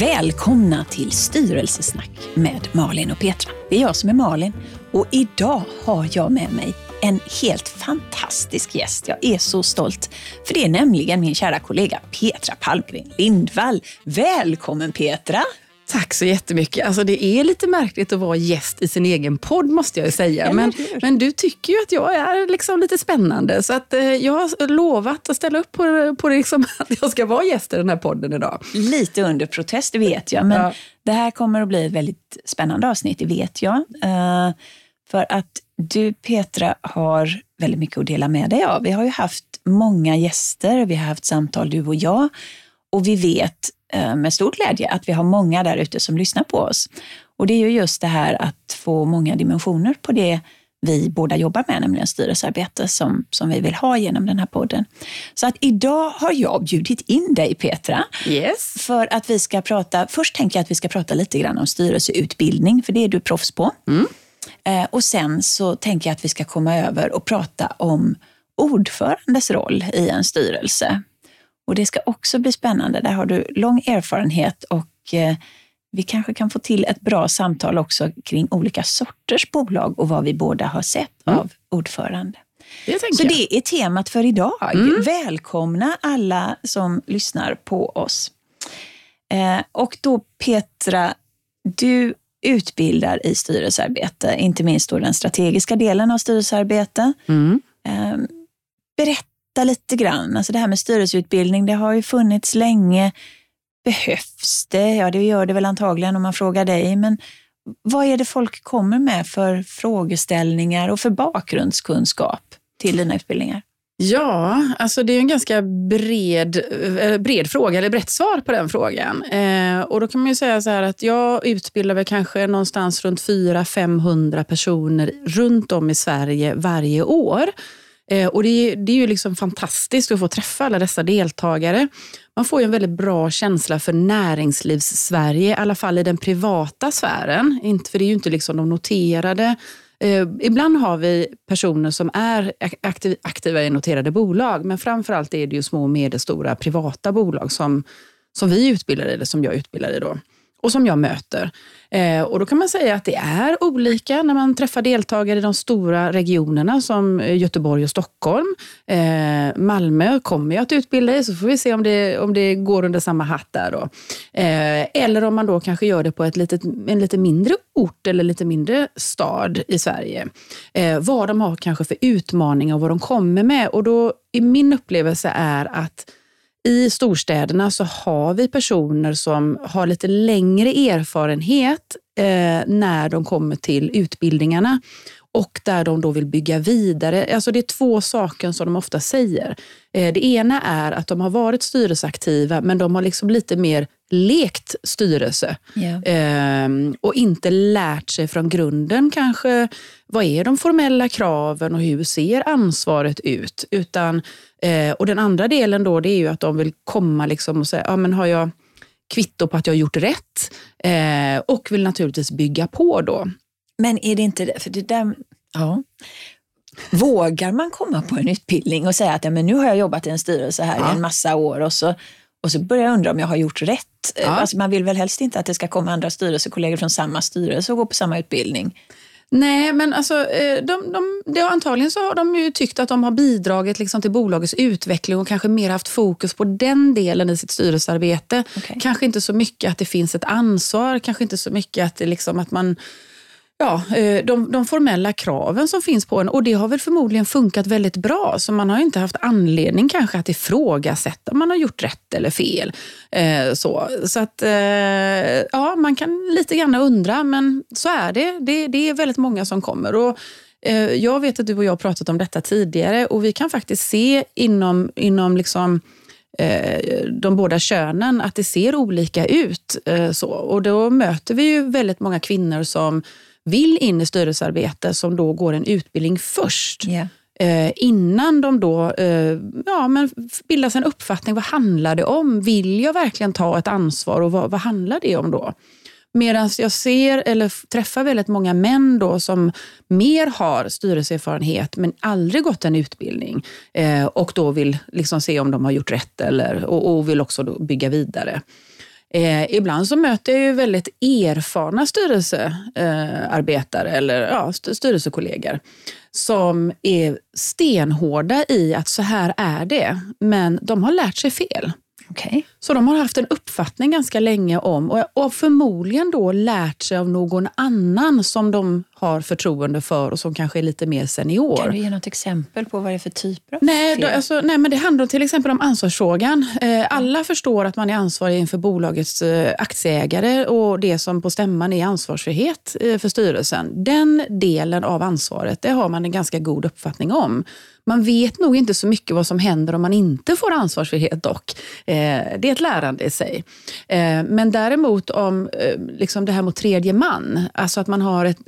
Välkomna till Styrelsesnack med Malin och Petra. Det är jag som är Malin och idag har jag med mig en helt fantastisk gäst. Jag är så stolt. För det är nämligen min kära kollega Petra Palmgren Lindvall. Välkommen Petra! Tack så jättemycket. Alltså det är lite märkligt att vara gäst i sin egen podd måste jag säga. Men, men du tycker ju att jag är liksom lite spännande. Så att, eh, jag har lovat att ställa upp på, på det liksom, att jag ska vara gäst i den här podden idag. Lite under protest, det vet jag. Men ja. det här kommer att bli ett väldigt spännande avsnitt, det vet jag. Uh, för att du Petra har väldigt mycket att dela med dig av. Vi har ju haft många gäster, vi har haft samtal du och jag. Och vi vet Eh, med stor glädje att vi har många där ute som lyssnar på oss. Och det är ju just det här att få många dimensioner på det vi båda jobbar med, nämligen styrelsearbete som, som vi vill ha genom den här podden. Så att idag har jag bjudit in dig Petra, yes. för att vi ska prata, först tänker jag att vi ska prata lite grann om styrelseutbildning, för det är du proffs på. Mm. Eh, och sen så tänker jag att vi ska komma över och prata om ordförandes roll i en styrelse. Och det ska också bli spännande. Där har du lång erfarenhet och eh, vi kanske kan få till ett bra samtal också kring olika sorters bolag och vad vi båda har sett mm. av ordförande. Det Så jag. det är temat för idag. Mm. Välkomna alla som lyssnar på oss. Eh, och då Petra, du utbildar i styrelsearbete, inte minst då den strategiska delen av styrelsearbete. Mm. Eh, berätta berätta lite grann. Alltså det här med styrelseutbildning, det har ju funnits länge. Behövs det? Ja, det gör det väl antagligen om man frågar dig. Men vad är det folk kommer med för frågeställningar och för bakgrundskunskap till dina utbildningar? Ja, alltså det är en ganska bred, eh, bred fråga, eller brett svar på den frågan. Eh, och då kan man ju säga så här att jag utbildar väl kanske någonstans runt 400-500 personer runt om i Sverige varje år. Eh, och det är, det är ju liksom fantastiskt att få träffa alla dessa deltagare. Man får ju en väldigt bra känsla för näringslivs-Sverige, i alla fall i den privata sfären. Inte, för det är ju inte liksom de noterade. Eh, ibland har vi personer som är aktiva i noterade bolag, men framförallt är det ju små och medelstora privata bolag som, som vi utbildar i, eller som jag utbildar i. Då och som jag möter. Eh, och Då kan man säga att det är olika när man träffar deltagare i de stora regionerna som eh, Göteborg och Stockholm. Eh, Malmö kommer jag att utbilda i, så får vi se om det, om det går under samma hatt där. Då. Eh, eller om man då kanske gör det på ett litet, en lite mindre ort eller lite mindre stad i Sverige. Eh, vad de har kanske för utmaningar och vad de kommer med. Och då, i min upplevelse är att i storstäderna så har vi personer som har lite längre erfarenhet eh, när de kommer till utbildningarna och där de då vill bygga vidare. Alltså det är två saker som de ofta säger. Eh, det ena är att de har varit styrelseaktiva men de har liksom lite mer lekt styrelse yeah. och inte lärt sig från grunden kanske vad är de formella kraven och hur ser ansvaret ut? Utan, eh, och den andra delen då det är ju att de vill komma liksom och säga, ja, men har jag kvitto på att jag har gjort rätt? Eh, och vill naturligtvis bygga på då. Men är det inte det, för det där, ja. Vågar man komma på en utbildning och säga att ja, men nu har jag jobbat i en styrelse här ja. i en massa år och så, och så börjar jag undra om jag har gjort rätt. Ja. Alltså man vill väl helst inte att det ska komma andra styrelsekollegor från samma styrelse och gå på samma utbildning. Nej, men alltså, eh, de, de, de, antagligen så har de ju tyckt att de har bidragit liksom till bolagets utveckling och kanske mer haft fokus på den delen i sitt styrelsearbete. Okay. Kanske inte så mycket att det finns ett ansvar, kanske inte så mycket att, det liksom, att man ja, eh, de, de, formella kraven som finns på en och det har väl förmodligen funkat väldigt bra så man har inte haft anledning kanske att ifrågasätta om man har gjort rätt eller fel. Eh, så så att, eh, ja, man kan lite grann undra men så är det. Det, det är väldigt många som kommer. Och, eh, jag vet att du och jag har pratat om detta tidigare och vi kan faktiskt se inom, inom liksom, eh, de båda könen att det ser olika ut. Eh, så. Och då möter vi ju väldigt många kvinnor som vill in i styrelsearbete som då går en utbildning först. Yeah. Eh, innan de då eh, ja, men bildar sig en uppfattning. Vad handlar det om? Vill jag verkligen ta ett ansvar och vad, vad handlar det om då? Medan jag ser eller träffar väldigt många män då som mer har styrelseerfarenhet men aldrig gått en utbildning eh, och då vill liksom se om de har gjort rätt eller, och, och vill också bygga vidare. Eh, ibland så möter jag ju väldigt erfarna styrelsearbetare eh, eller ja, styrelsekollegor som är stenhårda i att så här är det, men de har lärt sig fel. Okay. Så de har haft en uppfattning ganska länge om och, och förmodligen då lärt sig av någon annan som de har förtroende för och som kanske är lite mer senior. Kan du ge något exempel på vad det är för typer av nej, då, alltså, nej, men Det handlar till exempel om ansvarsfrågan. Eh, alla förstår att man är ansvarig inför bolagets eh, aktieägare och det som på stämman är ansvarsfrihet eh, för styrelsen. Den delen av ansvaret det har man en ganska god uppfattning om. Man vet nog inte så mycket vad som händer om man inte får ansvarsfrihet dock. Eh, det är ett lärande i sig. Eh, men däremot om eh, liksom det här mot tredje man, alltså att man har ett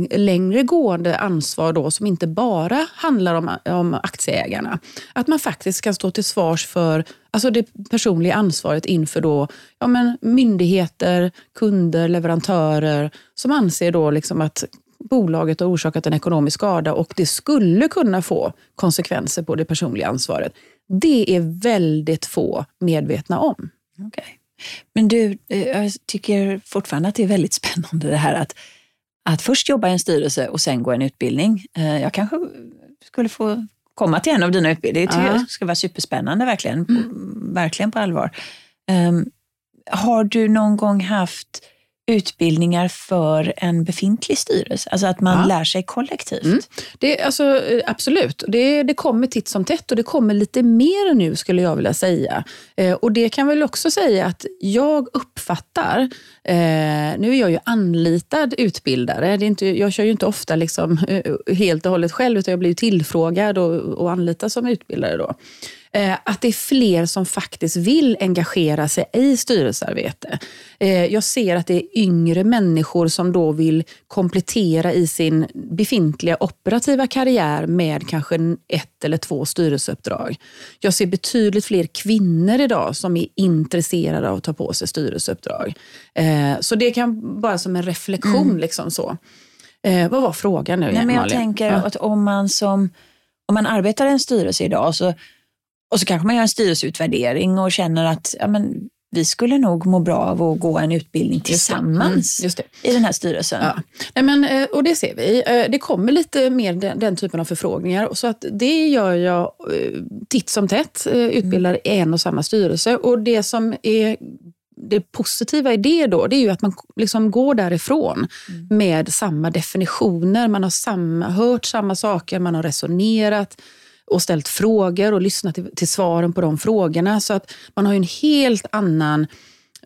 läng längre gående ansvar då som inte bara handlar om, om aktieägarna. Att man faktiskt kan stå till svars för Alltså det personliga ansvaret inför då, ja men myndigheter, kunder, leverantörer som anser då liksom att bolaget har orsakat en ekonomisk skada och det skulle kunna få konsekvenser på det personliga ansvaret. Det är väldigt få medvetna om. Okay. Men du, eh, jag tycker fortfarande att det är väldigt spännande det här att, att först jobba i en styrelse och sen gå en utbildning. Eh, jag kanske skulle få komma till en av dina utbildningar. Det jag ska vara superspännande, verkligen. Mm. Verkligen på allvar. Um, har du någon gång haft utbildningar för en befintlig styrelse? Alltså att man ja. lär sig kollektivt? Mm. Det, alltså, eh, absolut, det, det kommer titt som tätt och det kommer lite mer nu skulle jag vilja säga. Eh, och det kan väl också säga att jag uppfattar, eh, nu är jag ju anlitad utbildare, det är inte, jag kör ju inte ofta liksom, eh, helt och hållet själv utan jag blir tillfrågad och, och anlitad som utbildare. Då. Eh, att det är fler som faktiskt vill engagera sig i styrelsearbete. Eh, jag ser att det är yngre människor som då vill komplettera i sin befintliga operativa karriär med kanske ett eller två styrelseuppdrag. Jag ser betydligt fler kvinnor idag som är intresserade av att ta på sig styrelseuppdrag. Eh, så det kan bara som en reflektion. Mm. Liksom så. Vad var frågan nu Nej, men Jag tänker ja. att om man som om man arbetar i en styrelse idag så och så kanske man gör en styrelseutvärdering och känner att ja, men, vi skulle nog må bra av att gå en utbildning tillsammans mm, i den här styrelsen. Ja. Nej, men, eh, och det ser vi. Eh, det kommer lite mer den, den typen av förfrågningar. Så att det gör jag eh, titt som tätt, utbildar i en och samma styrelse. Och det som är det positiva i det då, det är ju att man liksom går därifrån mm. med samma definitioner. Man har samma, hört samma saker, man har resonerat och ställt frågor och lyssnat till, till svaren på de frågorna. Så att man har ju en helt annan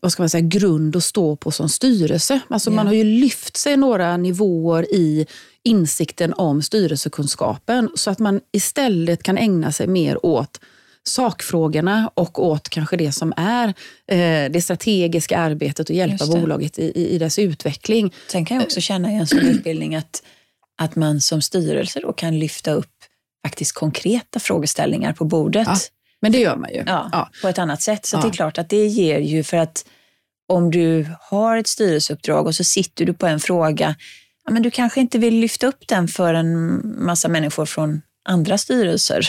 vad ska man säga, grund att stå på som styrelse. Alltså yeah. Man har ju lyft sig några nivåer i insikten om styrelsekunskapen så att man istället kan ägna sig mer åt sakfrågorna och åt kanske det som är eh, det strategiska arbetet och hjälpa bolaget i, i, i, dess utveckling. Sen kan jag också känna i en sån utbildning att, att man som styrelse då kan lyfta upp faktiskt konkreta frågeställningar på bordet. Ja, men det gör man ju. Ja, ja. På ett annat sätt. Så det är klart att det ger ju för att om du har ett styrelseuppdrag och så sitter du på en fråga, ja, men du kanske inte vill lyfta upp den för en massa människor från andra styrelser.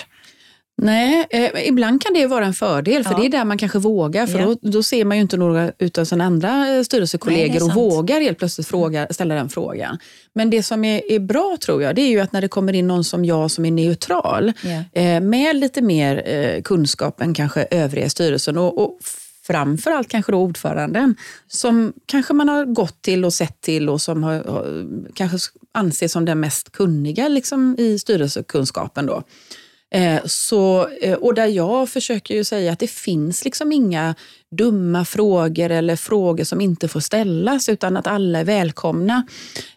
Nej, eh, ibland kan det vara en fördel för ja. det är där man kanske vågar för ja. då, då, ser man ju inte några utav sina andra eh, styrelsekollegor Nej, och vågar helt plötsligt fråga, ställa den frågan. Men det som är, är, bra tror jag, det är ju att när det kommer in någon som jag som är neutral ja. eh, med lite mer eh, kunskap än kanske övriga i styrelsen och, och framförallt kanske då ordföranden, som kanske man har gått till och sett till och som har, har kanske anses som den mest kunniga liksom, i styrelsekunskapen. Då. Eh, så, eh, och där jag försöker ju säga att det finns liksom inga dumma frågor eller frågor som inte får ställas utan att alla är välkomna.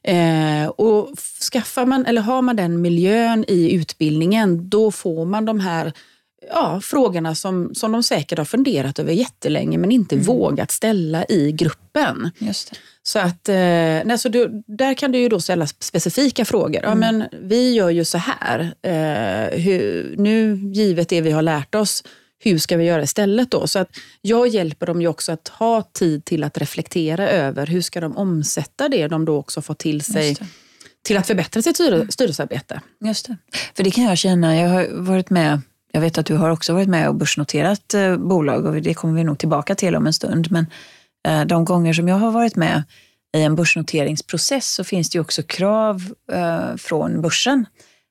Eh, och skaffar man, eller har man den miljön i utbildningen, då får man de här ja, frågorna som, som de säkert har funderat över jättelänge men inte mm. vågat ställa i gruppen. Just det. Så att, eh, nej, så du, där kan du ju då ställa specifika frågor. Mm. Ja, men vi gör ju så här. Eh, hur, nu, givet det vi har lärt oss, hur ska vi göra istället då? Så att jag hjälper dem ju också att ha tid till att reflektera över hur ska de omsätta det de då också fått till sig till att förbättra sitt styrelsearbete. Just det. För det kan jag känna, jag har varit med jag vet att du har också varit med och börsnoterat eh, bolag och det kommer vi nog tillbaka till om en stund. Men Eh, de gånger som jag har varit med i en börsnoteringsprocess så finns det ju också krav eh, från börsen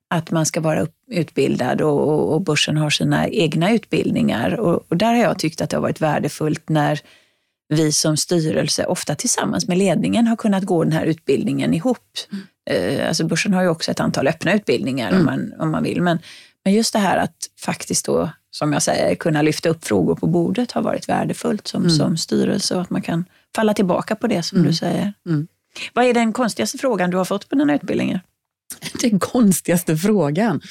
att man ska vara utbildad och, och börsen har sina egna utbildningar. Och, och, där har jag tyckt att det har varit värdefullt när vi som styrelse, ofta tillsammans med ledningen, har kunnat gå den här utbildningen ihop. Mm. Alltså börsen har ju också ett antal öppna utbildningar mm. om, man, om man vill. Men, men just det här att faktiskt då, som jag säger, kunna lyfta upp frågor på bordet har varit värdefullt som, mm. som styrelse och att man kan falla tillbaka på det som mm. du säger. Mm. Vad är den konstigaste frågan du har fått på dina utbildningar? Den konstigaste frågan?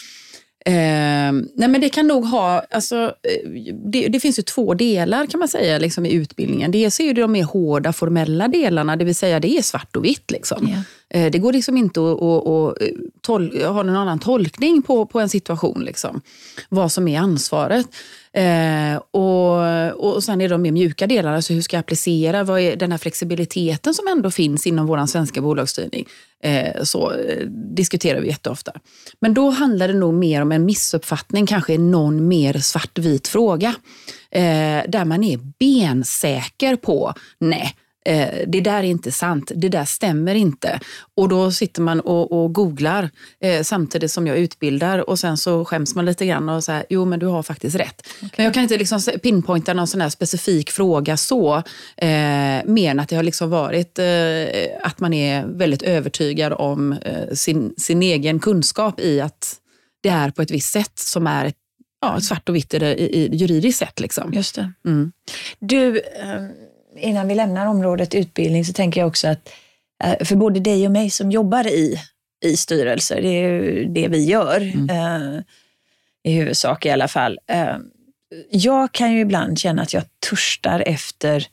Eh, nej men det kan nog ha, alltså, eh, det, det, finns ju två delar kan man säga liksom, i utbildningen. Dels är det de mer hårda formella delarna, det vill säga det är svart och vitt. Liksom. Yeah. Eh, det går liksom inte att, att, att eh, tol- ha någon annan tolkning på, på en situation. Liksom. Vad som är ansvaret. Eh, och, och sen är det de mer mjuka delarna, alltså hur ska jag applicera vad är den här flexibiliteten som ändå finns inom vår svenska bolagsstyrning. Eh, så eh, diskuterar vi jätteofta. Men då handlar det nog mer om en missuppfattning, kanske någon mer svartvit fråga. Eh, där man är bensäker på, nej, eh, det där är inte sant, det där stämmer inte. Och då sitter man och, och googlar eh, samtidigt som jag utbildar och sen så skäms man lite grann och säger, jo men du har faktiskt rätt. Okay. Men jag kan inte liksom pinpointa någon sån här specifik fråga så, eh, mer än att det har liksom varit eh, att man är väldigt övertygad om eh, sin, sin egen kunskap i att det är på ett visst sätt som är ja, svart och vitt i, i, juridiskt sett. Liksom. Just det. Mm. Du, ehm, innan vi lämnar området utbildning så tänker jag också att eh, för både dig och mig som jobbar i, i styrelser, det är ju det vi gör mm. eh, i huvudsak i alla fall. Eh, jag kan ju ibland känna att jag törstar efter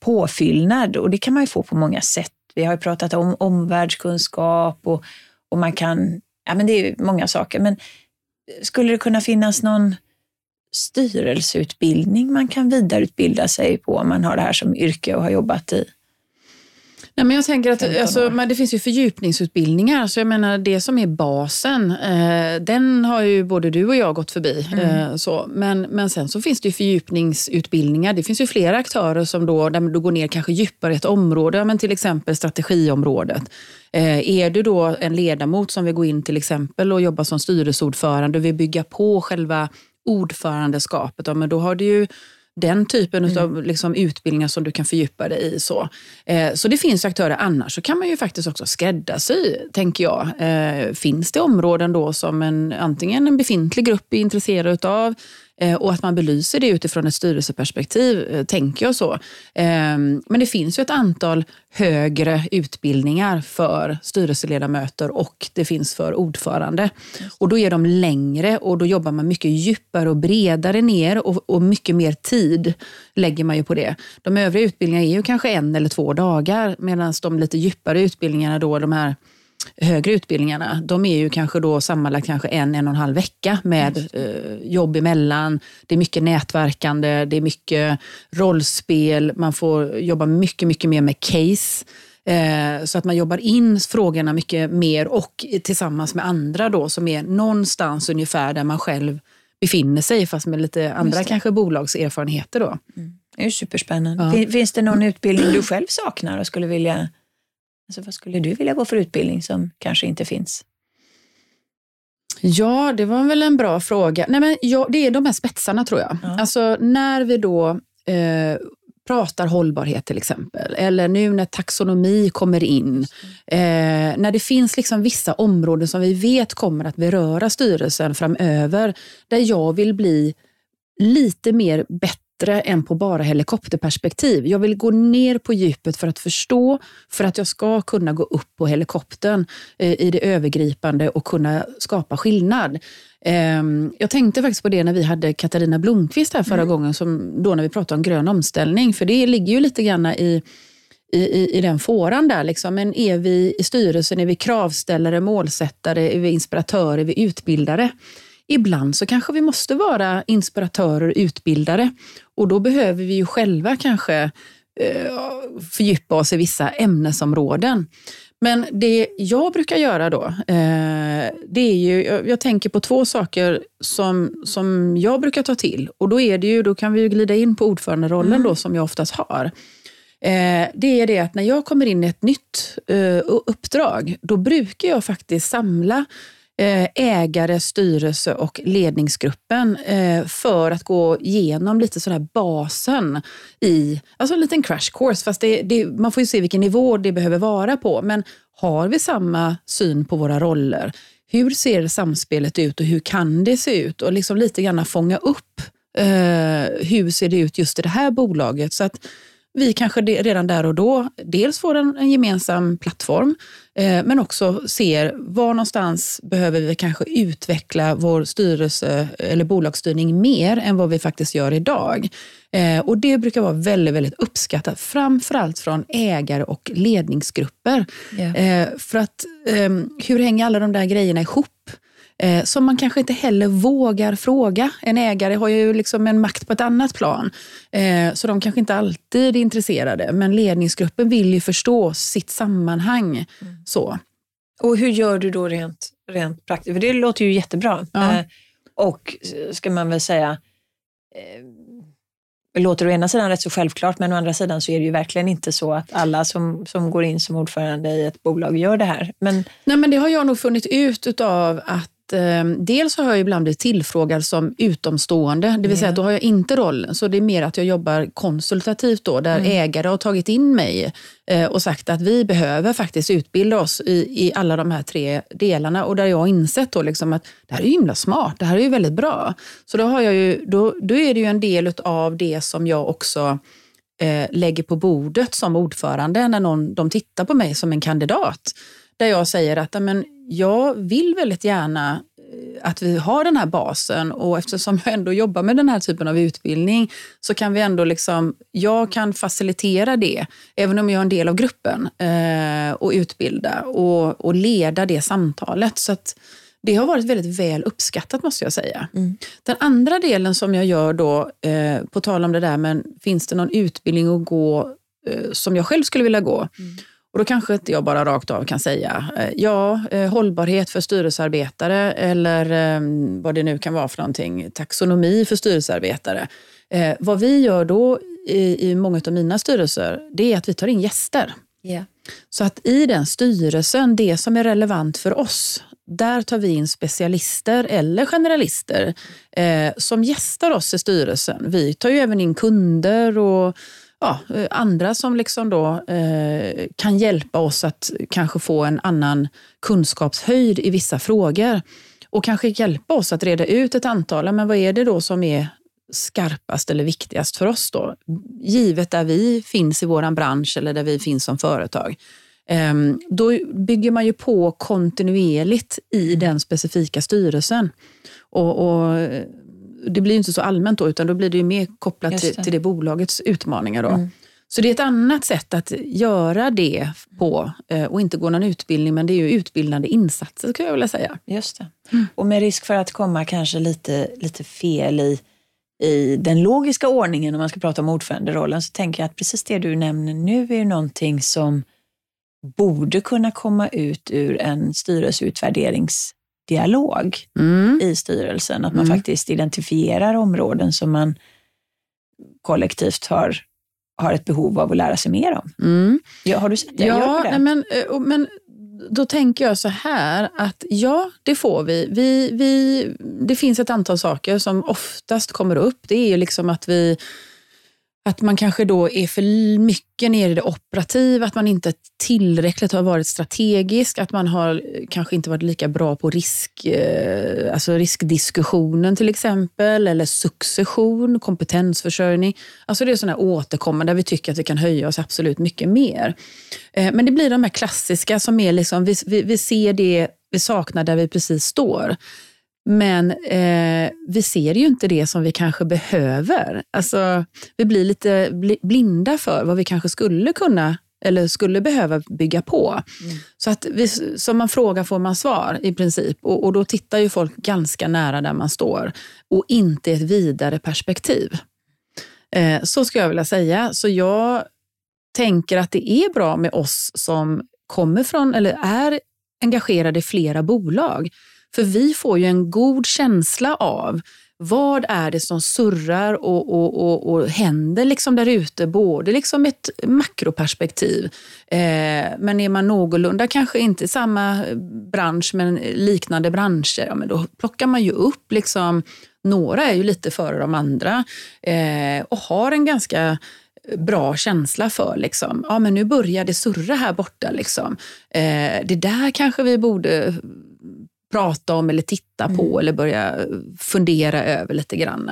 påfyllnad och det kan man ju få på många sätt. Vi har ju pratat om omvärldskunskap och, och man kan, ja men det är ju många saker, men skulle det kunna finnas någon styrelseutbildning man kan vidareutbilda sig på om man har det här som yrke och har jobbat i Nej, men jag tänker att alltså, men det finns ju fördjupningsutbildningar, så jag menar det som är basen, eh, den har ju både du och jag gått förbi. Mm. Eh, så. Men, men sen så finns det ju fördjupningsutbildningar. Det finns ju flera aktörer som då, där du går ner kanske djupare i ett område, men till exempel strategiområdet. Eh, är du då en ledamot som vill gå in till exempel och jobba som styrelseordförande och vill bygga på själva ordförandeskapet, ja, men då har du ju den typen mm. av liksom, utbildningar som du kan fördjupa dig i. Så, eh, så det finns aktörer. Annars så kan man ju faktiskt också skräddarsy, tänker jag. Eh, finns det områden då som en, antingen en befintlig grupp är intresserad Eh, och att man belyser det utifrån ett styrelseperspektiv, eh, tänker jag så. Ehm, men det finns ju ett antal högre utbildningar för styrelseledamöter och det finns för ordförande. Och då är de längre och då jobbar man mycket djupare och bredare ner och, och mycket mer tid lägger man ju på det. De övriga utbildningarna är ju kanske en eller två dagar medan de lite djupare utbildningarna, då, de här högre utbildningarna, de är ju kanske då sammanlagt kanske en, en och en halv vecka med eh, jobb emellan. Det är mycket nätverkande, det är mycket rollspel, man får jobba mycket, mycket mer med case. Eh, så att man jobbar in frågorna mycket mer och tillsammans med andra då som är någonstans ungefär där man själv befinner sig fast med lite andra kanske bolagserfarenheter. Då. Mm. Det är superspännande. Ja. Finns det någon utbildning du själv saknar och skulle vilja Alltså, vad skulle du vilja gå för utbildning som kanske inte finns? Ja, det var väl en bra fråga. Nej, men ja, det är de här spetsarna tror jag. Ja. Alltså när vi då eh, pratar hållbarhet till exempel, eller nu när taxonomi kommer in, eh, när det finns liksom vissa områden som vi vet kommer att beröra styrelsen framöver, där jag vill bli lite mer bättre bättre än på bara helikopterperspektiv. Jag vill gå ner på djupet för att förstå, för att jag ska kunna gå upp på helikoptern eh, i det övergripande och kunna skapa skillnad. Eh, jag tänkte faktiskt på det när vi hade Katarina Blomqvist här förra mm. gången, som, då när vi pratade om grön omställning, för det ligger ju lite grann i i, i, i den fåran där. Liksom. Men är vi i styrelsen, är vi kravställare, målsättare, är vi inspiratörer, är vi utbildare? Ibland så kanske vi måste vara inspiratörer, utbildare och då behöver vi ju själva kanske eh, fördjupa oss i vissa ämnesområden. Men det jag brukar göra då, eh, det är ju, jag, tänker på två saker som, som jag brukar ta till. Och då är det ju, då kan vi ju glida in på ordföranderollen mm. då, som jag oftast har. Eh, det är det att när jag kommer in i ett nytt uppdrag, då brukar jag faktiskt samla Eh, ägare, styrelse och ledningsgruppen eh, för att gå igenom lite sådär basen i, alltså en liten crash course, fast det, det, man får ju se vilken nivå det behöver vara på. Men har vi samma syn på våra roller? Hur ser samspelet ut och hur kan det se ut? Och liksom lite grann fånga upp eh, hur ser det ut just i det här bolaget. Så att vi kanske redan där och då dels får en, en gemensam plattform, eh, men också ser var någonstans behöver vi kanske utveckla vår styrelse eller bolagsstyrning mer än vad vi faktiskt gör idag. Eh, och Det brukar vara väldigt, väldigt uppskattat, framförallt från ägare och ledningsgrupper. Yeah. Eh, för att ehm, hur hänger alla de där grejerna ihop? Eh, som man kanske inte heller vågar fråga. En ägare har ju liksom en makt på ett annat plan, eh, så de kanske inte alltid är intresserade. Men ledningsgruppen vill ju förstå sitt sammanhang. Mm. Så. Och hur gör du då rent, rent praktiskt? För det låter ju jättebra. Ja. Eh, och ska man väl säga, eh, låter å ena sidan rätt så självklart, men å andra sidan så är det ju verkligen inte så att alla som, som går in som ordförande i ett bolag gör det här. Men... Nej, men det har jag nog funnit ut utav att eh, dels har jag ibland blivit tillfrågad som utomstående, det vill yeah. säga att då har jag inte rollen. Så det är mer att jag jobbar konsultativt då, där mm. ägare har tagit in mig eh, och sagt att vi behöver faktiskt utbilda oss i, i alla de här tre delarna. Och där jag har insett då liksom att det här är himla smart, det här är ju väldigt bra. Så då, har jag ju, då, då är det ju en del av det som jag också eh, lägger på bordet som ordförande när någon, de tittar på mig som en kandidat. Där jag säger att men, jag vill väldigt gärna eh, att vi har den här basen och eftersom jag ändå jobbar med den här typen av utbildning så kan vi ändå liksom, jag kan facilitera det, även om jag är en del av gruppen, eh, och utbilda och, och leda det samtalet. Så det har varit väldigt väl uppskattat måste jag säga. Mm. Den andra delen som jag gör då, eh, på tal om det där, men finns det någon utbildning att gå som jag själv skulle vilja gå? Mm. Och då kanske inte jag bara rakt av kan säga, eh, ja, eh, hållbarhet för styrelsearbetare eller ehm, vad det nu kan vara för någonting, taxonomi för styrelsearbetare. Eh, vad vi gör då i, i många av mina styrelser, det är att vi tar in gäster. Yeah. Så att i den styrelsen, det som är relevant för oss, där tar vi in specialister eller generalister eh, som gästar oss i styrelsen. Vi tar ju även in kunder och ja, eh, andra som liksom då, eh, kan hjälpa oss att kanske få en annan kunskapshöjd i vissa frågor. Och kanske hjälpa oss att reda ut ett antal, men vad är det då som är skarpast eller viktigast för oss då? Givet där vi finns i vår bransch eller där vi finns som företag. Ehm, då bygger man ju på kontinuerligt i den specifika styrelsen. Och, och det blir inte så allmänt då, utan då blir det mer kopplat. Till, till det bolagets utmaningar. Då. Mm. Så det är ett annat sätt att göra det på eh, och inte gå någon utbildning, men det är ju utbildande insatser skulle jag vilja säga. Just det. Mm. Och med risk för att komma kanske lite, lite fel i, i den logiska ordningen om man ska prata om ordföranderollen, så tänker jag att precis det du nämner nu är ju någonting som borde kunna komma ut ur en styrelseutvärderings dialog mm. i styrelsen. Att man mm. faktiskt identifierar områden som man kollektivt har, har ett behov av att lära sig mer om. Mm. Ja, har du sett det? Ja, det? Men, eh, men då tänker jag så här att ja, det får vi. vi, vi det finns ett antal saker som oftast kommer upp. Det är liksom att vi att man kanske då är för mycket nere i det operativa, att man inte tillräckligt har varit strategisk, att man har eh, kanske inte varit lika bra på risk, eh, alltså riskdiskussionen till exempel, eller succession, kompetensförsörjning. Alltså det är sådana återkommande där vi tycker att vi kan höja oss absolut mycket mer. Eh, men det blir de här klassiska som är liksom, vi, vi, vi ser det vi saknar där vi precis står. Men eh, vi ser ju inte det som vi kanske behöver. Alltså, vi blir lite blinda för vad vi kanske skulle kunna eller skulle behöva bygga på. Mm. Så att vi, som man frågar får man svar i princip. Och, och, då tittar ju folk ganska nära där man står och inte ett vidare perspektiv. Eh, så skulle jag vilja säga. Så jag tänker att det är bra med oss som kommer från eller är engagerade i flera bolag. För vi får ju en god känsla av vad är det som surrar och, och, och, och händer liksom där ute? Både liksom ett makroperspektiv, eh, men är man någorlunda, kanske inte i samma bransch, men liknande branscher, ja, men då plockar man ju upp liksom, några är ju lite före de andra eh, och har en ganska bra känsla för. Liksom. Ja, men nu börjar det surra här borta. Liksom. Eh, det där kanske vi borde prata om eller titta på mm. eller börja fundera över lite grann.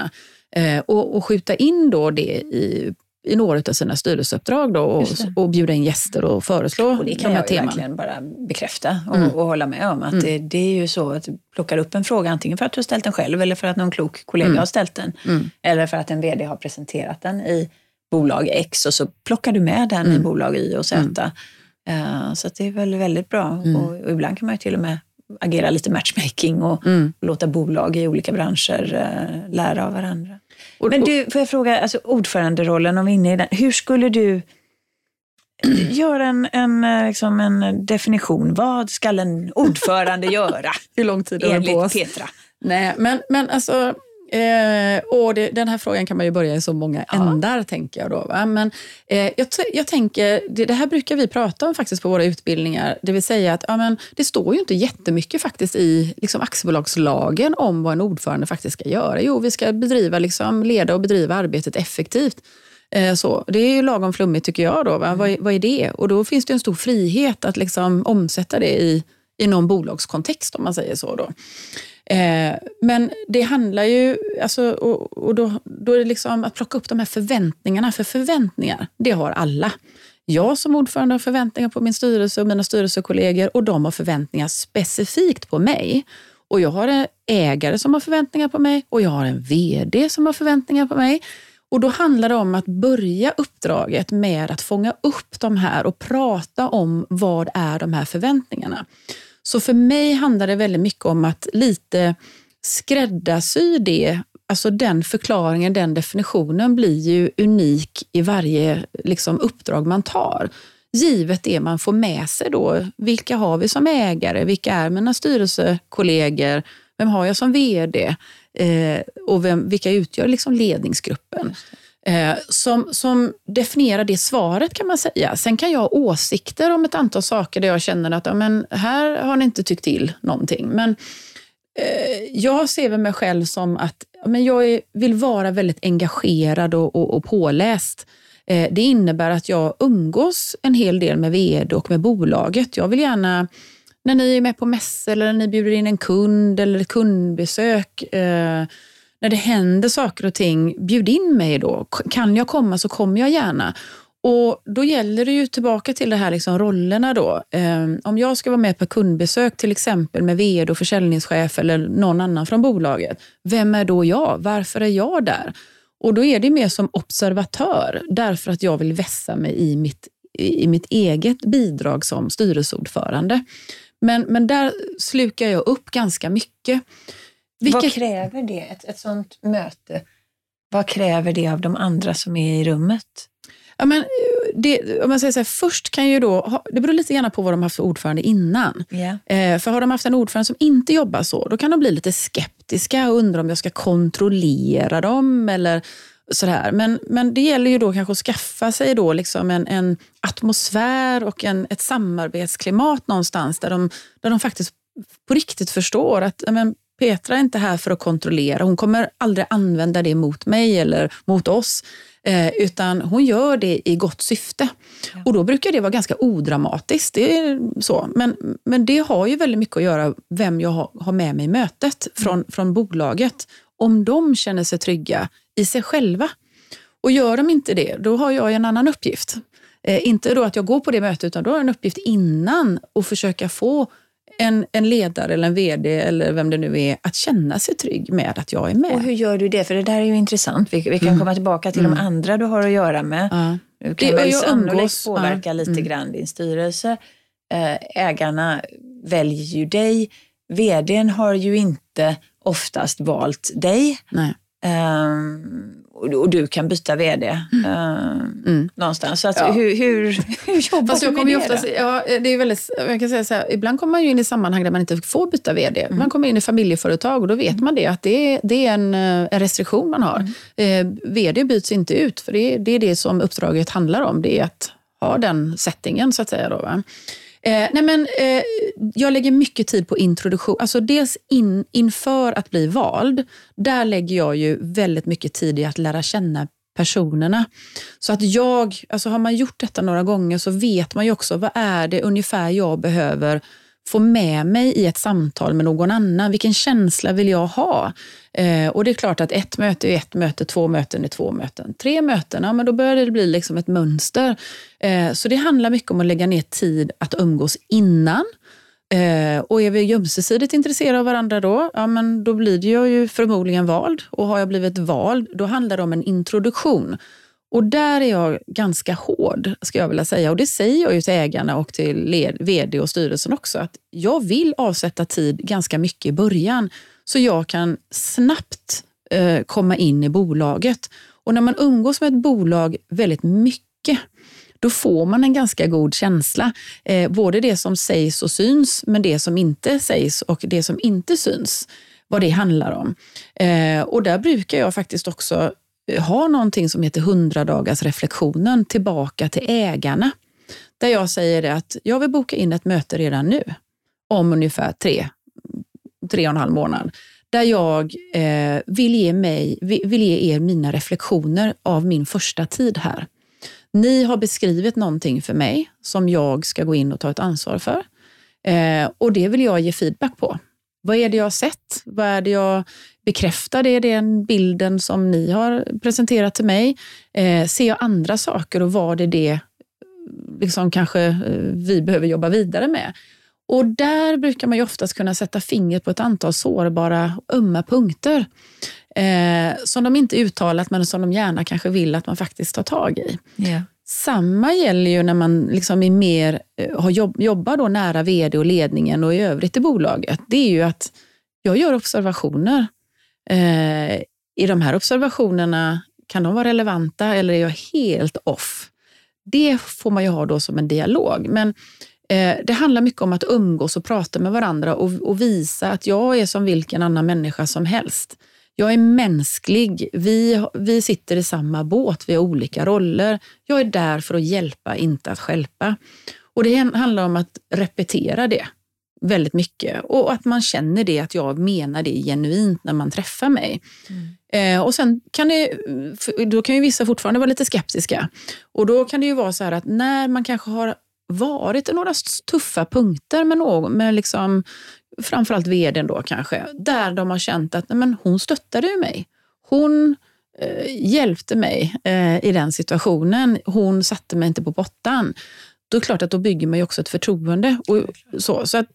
Eh, och, och skjuta in då det i, i några av sina styrelseuppdrag då och, och bjuda in gäster och föreslå och Det kan de jag teman. verkligen bara bekräfta och, mm. och hålla med om. Att mm. det, det, är ju så att du plockar upp en fråga antingen för att du har ställt den själv eller för att någon klok kollega mm. har ställt den. Mm. Eller för att en VD har presenterat den i bolag X och så plockar du med den i mm. bolag Y och Z. Uh, så det är väl väldigt bra. Och, och ibland kan man ju till och med agera lite matchmaking och, mm. låta bolag i olika branscher uh, lära av varandra. Men du, får jag fråga, alltså ordföranderollen, om vi är inne i den. Hur skulle du göra en, en, eh, liksom en definition? Vad ska en ordförande göra? Hur lång tid har vi på oss? Petra. Nej, men, men alltså Eh, och det, den här frågan kan man ju börja i så många ja. ändar, tänker jag. Då, va? Men eh, jag, jag tänker, det, det, här brukar vi prata om faktiskt på våra utbildningar. Det vill säga att ja, men, det står ju inte jättemycket faktiskt i liksom, aktiebolagslagen om vad en ordförande faktiskt ska göra. Jo, vi ska bedriva, liksom, leda och bedriva arbetet effektivt. Eh, så, det är ju lagom flummigt tycker jag. Då, mm. vad, vad, är det? Och då finns det en stor frihet att liksom, omsätta det i, i någon bolagskontext om man säger så. Då. Eh, men det handlar ju, alltså, och, och då, då är det liksom att plocka upp de här förväntningarna. För förväntningar, det har alla. Jag som ordförande har förväntningar på min styrelse och mina styrelsekollegor och de har förväntningar specifikt på mig. Och jag har en ägare som har förväntningar på mig och jag har en VD som har förväntningar på mig. Och då handlar det om att börja uppdraget med att fånga upp de här och prata om vad är de här förväntningarna. Så för mig handlar det väldigt mycket om att lite skräddarsy det. Alltså den förklaringen, den definitionen blir ju unik i varje liksom, uppdrag man tar. Givet det man får med sig då. Vilka har vi som ägare? Vilka är mina styrelsekollegor? Vem har jag som VD? Eh, och vem, vilka utgör liksom ledningsgruppen? Eh, som, som definierar det svaret kan man säga. Sen kan jag ha åsikter om ett antal saker där jag känner att ja, men här har ni inte tyckt till någonting. Men eh, jag ser väl mig själv som att ja, men jag är, vill vara väldigt engagerad och, och, och påläst. Eh, det innebär att jag umgås en hel del med vd och med bolaget. Jag vill gärna när ni är med på mässor eller när ni bjuder in en kund eller ett kundbesök eh, när det händer saker och ting, bjud in mig då. Kan jag komma så kommer jag gärna. Och Då gäller det ju tillbaka till det här liksom rollerna. då. Ehm, om jag ska vara med på kundbesök till exempel med vd och försäljningschef eller någon annan från bolaget. Vem är då jag? Varför är jag där? Och Då är det mer som observatör därför att jag vill vässa mig i mitt, i mitt eget bidrag som styrelseordförande. Men, men där slukar jag upp ganska mycket. Vilket... Vad kräver det, ett, ett sånt möte? Vad kräver det av de andra som är i rummet? Ja, men det, om man säger så här, först kan ju då, det beror lite grann på vad de har haft för ordförande innan. Yeah. Eh, för har de haft en ordförande som inte jobbar så, då kan de bli lite skeptiska och undra om jag ska kontrollera dem eller sådär. Men, men det gäller ju då kanske att skaffa sig då liksom en, en atmosfär och en, ett samarbetsklimat någonstans där de, där de faktiskt på riktigt förstår att men, Petra är inte här för att kontrollera. Hon kommer aldrig använda det mot mig eller mot oss. Eh, utan hon gör det i gott syfte. Ja. Och då brukar det vara ganska odramatiskt. Det är så. Men, men det har ju väldigt mycket att göra vem jag har, har med mig i mötet från, mm. från bolaget. Om de känner sig trygga i sig själva. Och gör de inte det, då har jag en annan uppgift. Eh, inte då att jag går på det mötet, utan då har jag en uppgift innan att försöka få en, en ledare eller en VD eller vem det nu är att känna sig trygg med att jag är med. Och hur gör du det? För det där är ju intressant. Vi, vi kan mm. komma tillbaka till mm. de andra du har att göra med. Ja. Du kan det, väl sannolikt påverka ja. lite mm. grann din styrelse. Eh, ägarna väljer ju dig. VDn har ju inte oftast valt dig. Nej. Um, och du kan byta vd mm. Uh, mm. någonstans. Så att, ja. hur, hur, hur jobbar Fast du med det? Oftast, ja, det är väldigt, jag kan säga så här, ibland kommer man ju in i sammanhang där man inte får byta vd. Mm. Man kommer in i familjeföretag och då vet man det, att det är, det är en, eh, en restriktion man har. Mm. Eh, vd byts inte ut, för det, det är det som uppdraget handlar om. Det är att ha den settingen så att säga. Då, va? Eh, nej men, eh, jag lägger mycket tid på introduktion. Alltså dels in, inför att bli vald, där lägger jag ju väldigt mycket tid i att lära känna personerna. Så att jag, alltså har man gjort detta några gånger så vet man ju också vad är det ungefär jag behöver få med mig i ett samtal med någon annan. Vilken känsla vill jag ha? Eh, och det är klart att ett möte är ett möte, två möten är två möten. Tre möten, ja, men då börjar det bli liksom ett mönster. Eh, så det handlar mycket om att lägga ner tid att umgås innan. Eh, och är vi ömsesidigt intresserade av varandra då, ja, men då blir jag ju förmodligen vald. Och har jag blivit vald, då handlar det om en introduktion. Och där är jag ganska hård, ska jag vilja säga. Och det säger jag ju till ägarna och till vd och styrelsen också. Att jag vill avsätta tid ganska mycket i början så jag kan snabbt eh, komma in i bolaget. Och när man umgås med ett bolag väldigt mycket, då får man en ganska god känsla. Eh, både det som sägs och syns, men det som inte sägs och det som inte syns vad det handlar om. Eh, och där brukar jag faktiskt också har någonting som heter 100 dagars reflektionen tillbaka till ägarna. Där jag säger att jag vill boka in ett möte redan nu om ungefär tre, tre och en halv månad. Där jag eh, vill, ge mig, vill ge er mina reflektioner av min första tid här. Ni har beskrivit någonting för mig som jag ska gå in och ta ett ansvar för. Eh, och det vill jag ge feedback på. Vad är det jag har sett? Vad är det jag bekräftar? Det den bilden som ni har presenterat till mig? Eh, ser jag andra saker och vad är det liksom kanske eh, vi behöver jobba vidare med? Och där brukar man ju oftast kunna sätta fingret på ett antal sårbara, ömma punkter. Eh, som de inte uttalat, men som de gärna kanske vill att man faktiskt tar tag i. Yeah. Samma gäller ju när man liksom är mer, eh, har jobb, jobbar då nära vd och ledningen och i övrigt i bolaget. Det är ju att jag gör observationer. Eh, I de här observationerna, kan de vara relevanta eller är jag helt off? Det får man ju ha då som en dialog. Men eh, det handlar mycket om att umgås och prata med varandra och, och visa att jag är som vilken annan människa som helst. Jag är mänsklig. Vi, vi sitter i samma båt, vi har olika roller. Jag är där för att hjälpa, inte att skälpa. Och Det handlar om att repetera det väldigt mycket och att man känner det, att jag menar det genuint när man träffar mig. Mm. Eh, och sen kan det, då kan ju vissa fortfarande vara lite skeptiska. Och då kan det ju vara så här att när man kanske har varit i några tuffa punkter med någon, med liksom framförallt vdn då kanske, där de har känt att nej, men hon stöttade ju mig. Hon eh, hjälpte mig eh, i den situationen. Hon satte mig inte på pottan. Då är det klart att då bygger man ju också ett förtroende. Och så, så att,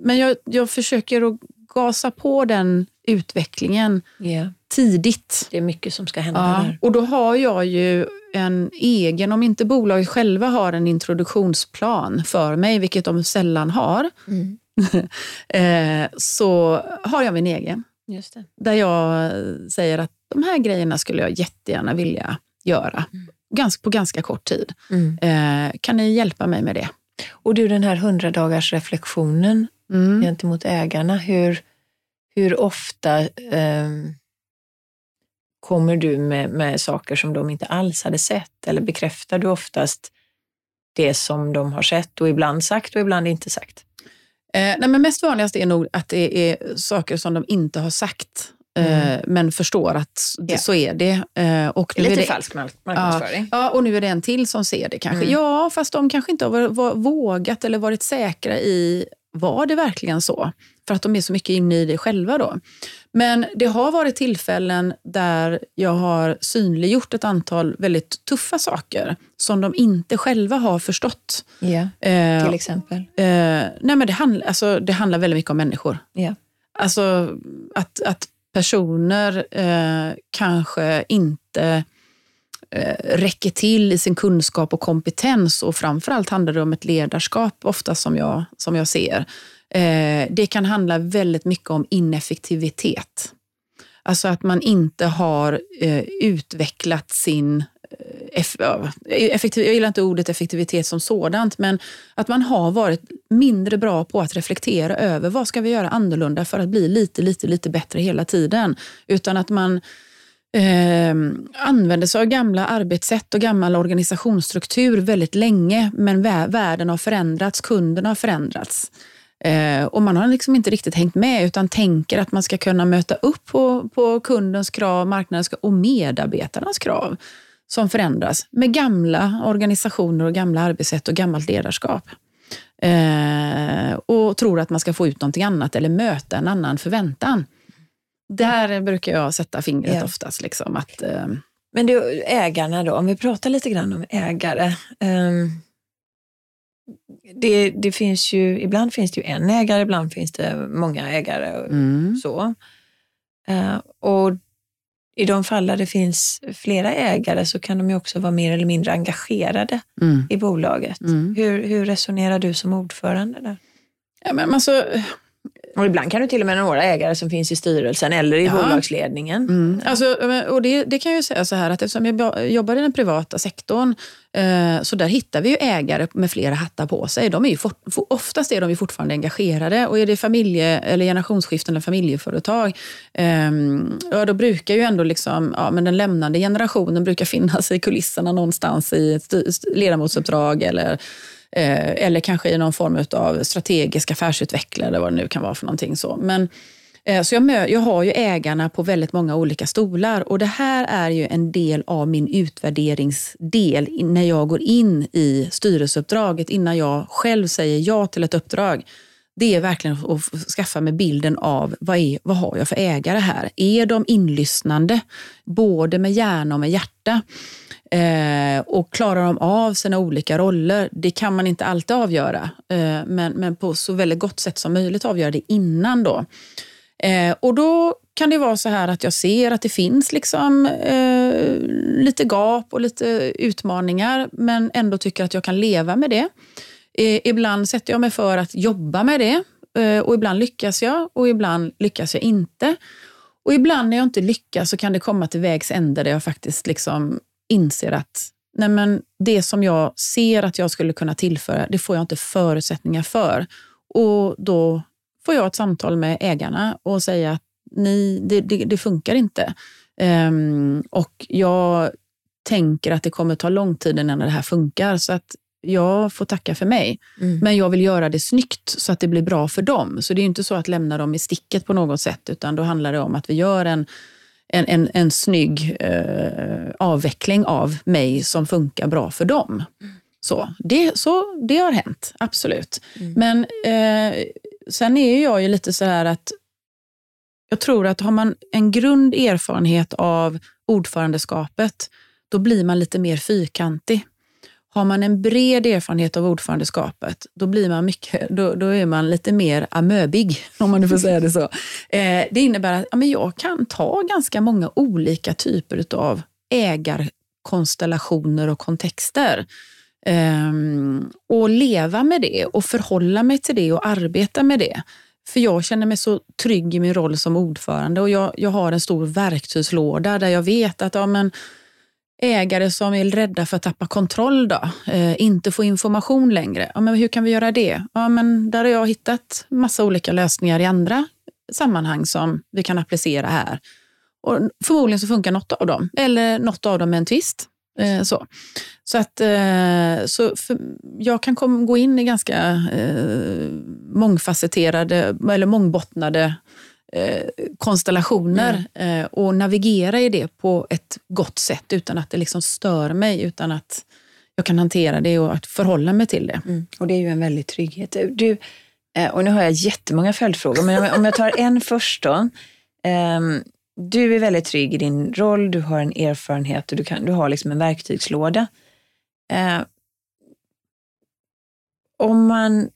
men jag, jag försöker att gasa på den utvecklingen yeah. tidigt. Det är mycket som ska hända ja, där. Och då har jag ju en egen, om inte bolaget själva har en introduktionsplan för mig, vilket de sällan har, mm. Eh, så har jag min egen. Där jag säger att de här grejerna skulle jag jättegärna vilja göra mm. ganska, på ganska kort tid. Mm. Eh, kan ni hjälpa mig med det? Och du, den här 100 dagars reflektionen mm. gentemot ägarna, hur, hur ofta eh, kommer du med, med saker som de inte alls hade sett? Eller bekräftar du oftast det som de har sett och ibland sagt och ibland inte sagt? Eh, nej, men mest vanligast är nog att det är saker som de inte har sagt. Eh, mm. men förstår att det, så är det. Eh, och nu Lite är det, falsk marknadsföring. Ja, ja, och nu är det en till som ser det kanske. Mm. Ja, fast de kanske inte har vågat eller varit säkra i var det verkligen så? För att de är så mycket inne i det själva då. Men det har varit tillfällen där jag har synliggjort ett antal väldigt tuffa saker som de inte själva har förstått. Yeah. Eh, Till exempel? Eh, nej men det, handl alltså, det handlar väldigt mycket om människor. Yeah. Alltså att, att personer eh, kanske inte Eh, räcker till i sin kunskap och kompetens och framförallt handlar det om ett ledarskap ofta som jag, som jag ser. Eh, det kan handla väldigt mycket om ineffektivitet. Alltså att man inte har eh, utvecklat sin effektiv, jag gillar inte ordet effektivitet som sådant, men att man har varit mindre bra på att reflektera över vad ska vi göra annorlunda för att bli lite, lite, lite bättre hela tiden. Utan att man eh, använder sig av gamla arbetssätt och gammal organisationsstruktur väldigt länge, men världen har förändrats, kunderna har förändrats. Eh, och man har liksom inte riktigt hängt med utan tänker att man ska kunna möta upp på, på kundens krav, marknadens krav och medarbetarnas krav som förändras med gamla organisationer och gamla arbetssätt och gammalt ledarskap. Eh, och tror att man ska få ut någonting annat eller möta en annan förväntan. Där brukar jag sätta fingret ja. oftast. Liksom, att, eh, Men du, ägarna då, om vi pratar lite grann om ägare. Um det, det finns ju, ibland finns det ju en ägare, ibland finns det många ägare. Mm. så. Uh, och i de fall där det finns flera ägare så kan de ju också vara mer eller mindre engagerade mm. i bolaget. Mm. Hur, hur resonerar du som ordförande där? Ja, men alltså, och ibland kan du till och med några ägare som finns i styrelsen eller i ja. bolagsledningen. Mm. Alltså, och det, det, kan jag säga så här att eftersom jag jobbar i den privata sektorn eh, så där hittar vi ju ägare med flera hattar på sig. De är ju for, oftast är de ju fortfarande engagerade och är det familje eller generationsskiften eller familjeföretag eh, ja, då brukar ju ändå liksom, ja, men den lämnande generationen brukar finnas i kulisserna någonstans i ett ledamotsuppdrag eller Eh, eller kanske i någon form av strategisk affärsutvecklare eller vad det nu kan vara för någonting. Så. Men, eh, så jag, jag har ju ägarna på väldigt många olika stolar och det här är ju en del av min utvärderingsdel när jag går in i styrelseuppdraget, innan jag själv säger ja till ett uppdrag. Det är verkligen att skaffa mig bilden av vad, är, vad har jag för ägare här? Är de inlyssnande, både med hjärna och med hjärta? Eh, och klarar de av sina olika roller? Det kan man inte alltid avgöra, eh, men, men på så väldigt gott sätt som möjligt avgöra det innan. då. Eh, och då kan det vara så här att jag ser att det finns liksom, eh, lite gap och lite utmaningar, men ändå tycker att jag kan leva med det. Eh, ibland sätter jag mig för att jobba med det eh, och ibland lyckas jag och ibland lyckas jag inte. Och ibland när jag inte lyckas så kan det komma till vägs ände där jag faktiskt liksom inser att nej men, det som jag ser att jag skulle kunna tillföra, det får jag inte förutsättningar för. Och då får jag ett samtal med ägarna och säga att ni, det, det, det funkar inte. Um, och jag tänker att det kommer ta lång tid innan det här funkar. Så att jag får tacka för mig. Mm. Men jag vill göra det snyggt så att det blir bra för dem. Så det är inte så att lämna dem i sticket på något sätt, utan då handlar det om att vi gör en en, en, en snygg eh, avveckling av mig som funkar bra för dem. Så det, så det har hänt, absolut. Mm. Men eh, sen är jag ju lite så här att jag tror att har man en grund erfarenhet av ordförandeskapet, då blir man lite mer fyrkantig. Har man en bred erfarenhet av ordförandeskapet, då, blir man mycket, då, då är man lite mer amöbig, om man nu får säga det så. Eh, det innebär att ja, men jag kan ta ganska många olika typer av ägarkonstellationer och kontexter. Eh, och leva med det och förhålla mig till det och arbeta med det. För jag känner mig så trygg i min roll som ordförande och jag, jag har en stor verktygslåda där jag vet att ja, men, ägare som är rädda för att tappa kontroll, då, eh, inte få information längre. Ja, men hur kan vi göra det? Ja, men där har jag hittat massa olika lösningar i andra sammanhang som vi kan applicera här. Och förmodligen så funkar något av dem, eller något av dem med en twist. Eh, så så, att, eh, så jag kan kom, gå in i ganska eh, mångfacetterade eller mångbottnade eh, konstellationer mm. eh, och navigera i det på ett gott sätt utan att det liksom stör mig, utan att jag kan hantera det och att förhålla mig till det. Mm. Och det är ju en väldig trygghet. Du, eh, och nu har jag jättemånga följdfrågor, men om jag tar en först då. Ehm, du är väldigt trygg i din roll, du har en erfarenhet och du, kan, du har liksom en verktygslåda. Eh, om man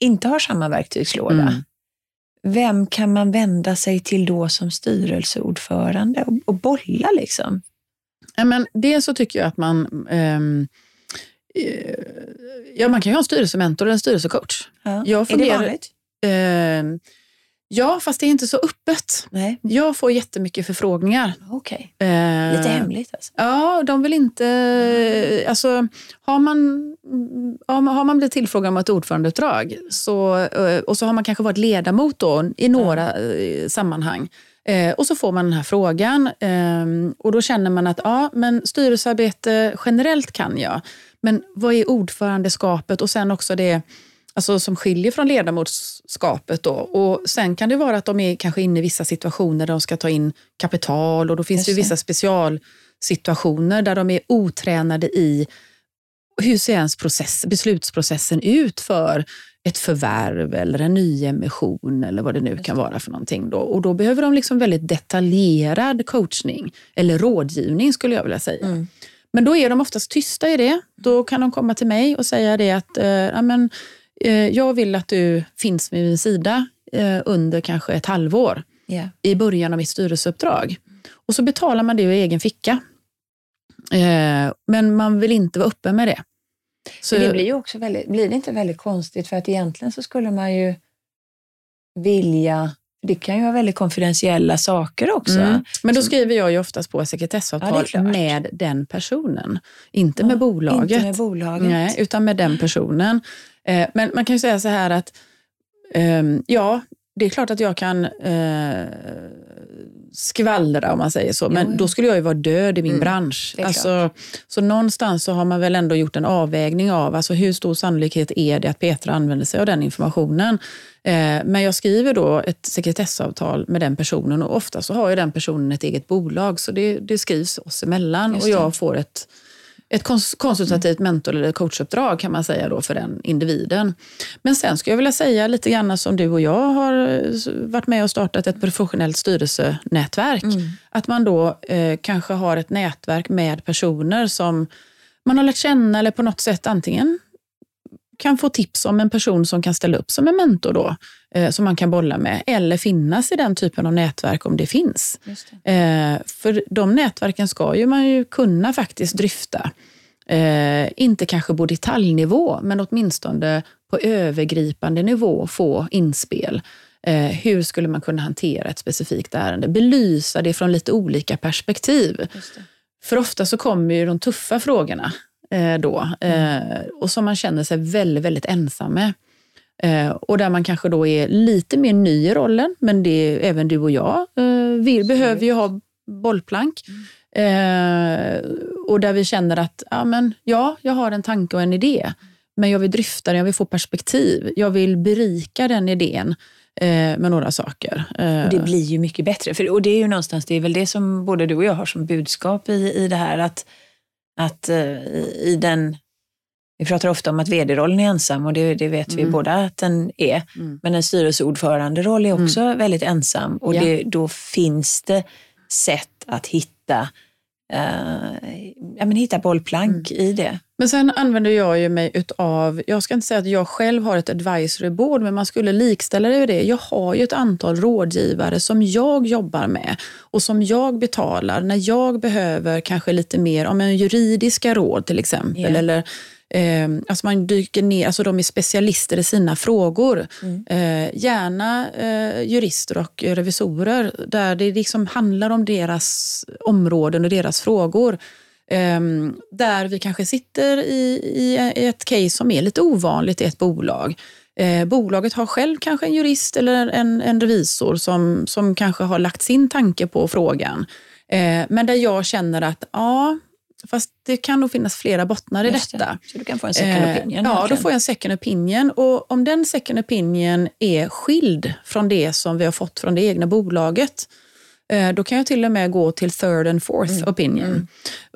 inte har samma verktygslåda, mm vem kan man vända sig till då som styrelseordförande och, och bolla liksom? Ja, men dels så tycker jag att man um, Ja, man kan ju ha en styrelsementor eller en styrelsecoach. Ja. Är det vanligt? Uh, Ja, fast det är inte så öppet. Nej. Jag får jättemycket förfrågningar. Okej. Eh, Lite hemligt alltså. Ja, de vill inte... Alltså, har, man, har man blivit tillfrågad om ett ordförandeuppdrag så, eh, och så har man kanske varit ledamot då, i några mm. sammanhang och så får man den här frågan ehm, och då känner man att ja, men styrelsearbete generellt kan jag. Men vad är ordförandeskapet och sen också det alltså som skiljer från ledamotskapet. Då. Och sen kan det vara att de är kanske inne i vissa situationer där de ska ta in kapital och då finns det, det vissa specialsituationer där de är otränade i hur ser ens process, beslutsprocessen ut för ett förvärv eller en nyemission eller vad det nu kan vara för någonting. Då. Och då behöver de liksom väldigt detaljerad coachning eller rådgivning skulle jag vilja säga. Mm. Men då är de oftast tysta i det. Då kan de komma till mig och säga det att eh, ja, men, Eh, jag vill att du finns vid min sida eh, under kanske ett halvår yeah. i början av mitt styrelseuppdrag. Och så betalar man det ur egen ficka. Eh, men man vill inte vara uppe med det. Så, det blir ju också väldigt, blir det inte väldigt konstigt? För att egentligen så skulle man ju vilja det kan ju vara väldigt konfidentiella saker också. Mm. Men då skriver jag ju oftast på sekretessavtal ja, med den personen. Inte ja, med bolaget. Inte med bolaget. Nej, utan med den personen. Eh, men man kan ju säga så här att, eh, ja, det är klart att jag kan eh, skvallra om man säger så, men jo. då skulle jag ju vara död i min mm, bransch. Alltså, så någonstans så har man väl ändå gjort en avvägning av alltså hur stor sannolikhet är det att Petra använder sig av den informationen. Eh, men jag skriver då ett sekretessavtal med den personen och ofta så har ju den personen ett eget bolag så det, det skrivs oss emellan och jag får ett ett konsultativt mentor eller coachuppdrag kan man säga då för den individen. Men sen skulle jag vilja säga lite grann som du och jag har varit med och startat ett professionellt styrelsenätverk. Mm. Att man då eh, kanske har ett nätverk med personer som man har lärt känna eller på något sätt antingen kan få tips om en person som kan ställa upp som en mentor då, eh, som man kan bolla med, eller finnas i den typen av nätverk om det finns. Det. Eh, för de nätverken ska ju man ju kunna faktiskt dryfta. Eh, inte kanske på detaljnivå, men åtminstone på övergripande nivå få inspel. Eh, hur skulle man kunna hantera ett specifikt ärende? Belysa det från lite olika perspektiv. För ofta så kommer ju de tuffa frågorna eh, då mm. och som man känner sig väldigt, väldigt ensam med. Eh, och där man kanske då är lite mer ny i rollen, men det är, även du och jag vill, behöver ju ha bollplank. Mm. Eh, och där vi känner att ja, men, ja, jag har en tanke och en idé, men jag vill dryfta den, jag vill få perspektiv. Jag vill berika den idén eh, med några saker. Eh. Och det blir ju mycket bättre. För, och det är ju någonstans, det är väl det som både du och jag har som budskap i, i det här, att, att uh, i den vi pratar ofta om att vd-rollen är ensam och det, det vet mm. vi båda att den är. Mm. Men en styrelseordförande-roll är också mm. väldigt ensam och ja. det, då finns det sätt att hitta ja, men hitta bollplank mm. i det. Men sen använder jag ju mig utav, jag ska inte säga att jag själv har ett advisory board, men man skulle likställa det med det. Jag har ju ett antal rådgivare som jag jobbar med och som jag betalar när jag behöver kanske lite mer om en juridiska råd till exempel, yeah. eller Eh, alltså man dyker ner, alltså de är specialister i sina frågor. Mm. Eh, gärna eh, jurister och revisorer där det liksom handlar om deras områden och deras frågor. Eh, där vi kanske sitter i, i, ett case som är lite ovanligt i ett bolag. Eh, bolaget har själv kanske en jurist eller en, en revisor som, som kanske har lagt sin tanke på frågan. Eh, men där jag känner att ja, Fast det kan nog finnas flera bottnar i Just detta. Det. Så du kan få en second eh, opinion? Eh, ja, då får jag en second opinion. Och om den second opinion är skild från det som vi har fått från det egna bolaget, eh, då kan jag till och med gå till third and fourth mm. opinion.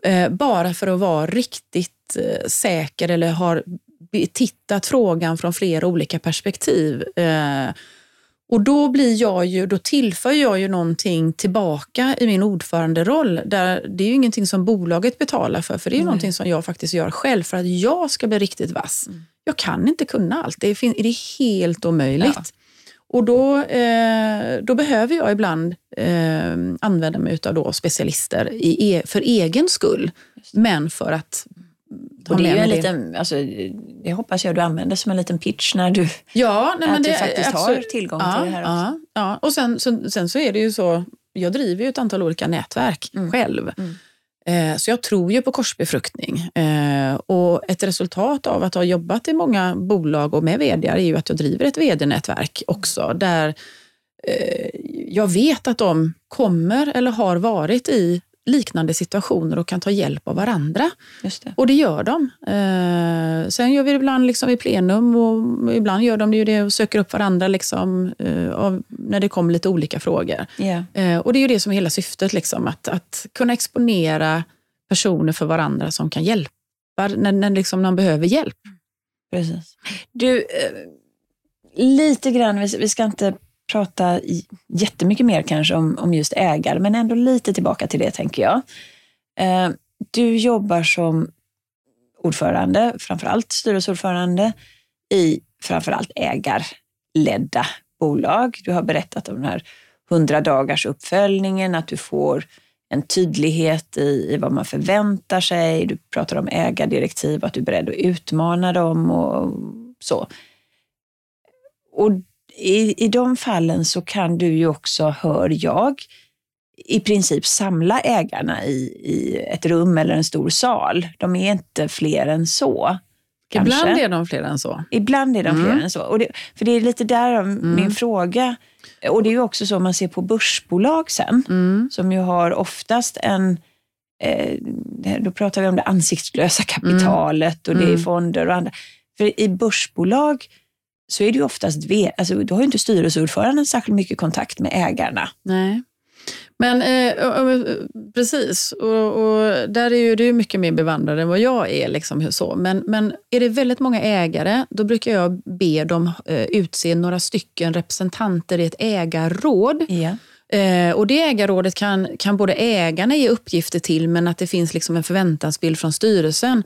Mm. Eh, bara för att vara riktigt eh, säker eller har tittat frågan från flera olika perspektiv. Och då, blir jag ju, då tillför jag ju någonting tillbaka i min ordföranderoll. Där det är ju ingenting som bolaget betalar för, för det är ju någonting som jag faktiskt gör själv för att jag ska bli riktigt vass. Mm. Jag kan inte kunna allt, det är, det är helt omöjligt. Ja. Och då, eh, då behöver jag ibland eh, använda mig av då specialister i, e, för egen skull, men för att och det är ju en liten, alltså, det hoppas jag du använder som en liten pitch när du, ja, nej, att det, du faktiskt absolut. har tillgång ja, till det här också. Ja, ja. och sen, sen, sen så är det ju så, jag driver ju ett antal olika nätverk mm. själv. Mm. Eh, så jag tror ju på korsbefruktning. Eh, och ett resultat av att ha jobbat i många bolag och med vd är ju att jag driver ett vd-nätverk också, där eh, jag vet att de kommer eller har varit i liknande situationer och kan ta hjälp av varandra. Det. Och det gör de. Eh, sen gör vi det ibland liksom i plenum och ibland gör de det, det och söker upp varandra liksom, eh, av, när det kommer lite olika frågor. Yeah. Eh, och det är ju det som är hela syftet, liksom, att, att kunna exponera personer för varandra som kan hjälpa när, när liksom någon behöver hjälp. Precis. Du, eh, lite grann, vi, vi ska inte prata jättemycket mer kanske om, om just ägare, men ändå lite tillbaka till det tänker jag. Eh, du jobbar som ordförande, framförallt styrelseordförande, i framförallt ägarledda bolag. Du har berättat om den här 100 dagars uppföljningen, att du får en tydlighet i, i vad man förväntar sig. Du pratar om ägardirektiv, att du är beredd att utmana dem och så. Och i, i de fallen så kan du ju också, hör jag, i princip samla ägarna i, i ett rum eller en stor sal. De är inte fler än så. Kanske. Ibland är de fler än så. Ibland är de mm. fler än så. Och det, för det är lite där mm. min fråga. Och det är ju också så man ser på börsbolag sen, mm. som ju har oftast en eh, då pratar vi om det ansiktslösa kapitalet och det är mm. fonder och andra. För i börsbolag så är det ju oftast, alltså, då har ju inte styrelseordföranden särskilt mycket kontakt med ägarna. Nej. Men eh, precis, och, och, där är ju du mycket mer bevandrad än vad jag är. Liksom, så. Men, men är det väldigt många ägare, då brukar jag be dem eh, utse några stycken representanter i ett ägarråd. Ja. Eh, och det ägarrådet kan, kan både ägarna ge uppgifter till, men att det finns liksom en förväntansbild från styrelsen,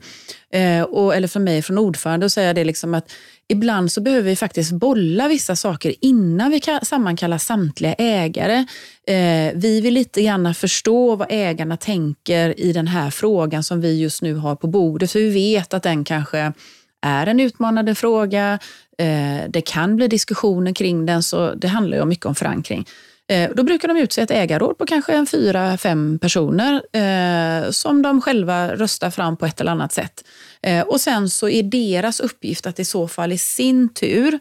eh, och, eller från mig, från ordförande, och säga det liksom att ibland så behöver vi faktiskt bolla vissa saker innan vi sammankallar samtliga ägare. Eh, vi vill lite grann förstå vad ägarna tänker i den här frågan som vi just nu har på bordet, för vi vet att den kanske är en utmanande fråga. Eh, det kan bli diskussioner kring den, så det handlar ju mycket om förankring. Eh, då brukar de utse ett ägarråd på kanske en fyra, fem personer eh, som de själva röstar fram på ett eller annat sätt. Eh, och sen så är deras uppgift att i så fall i sin tur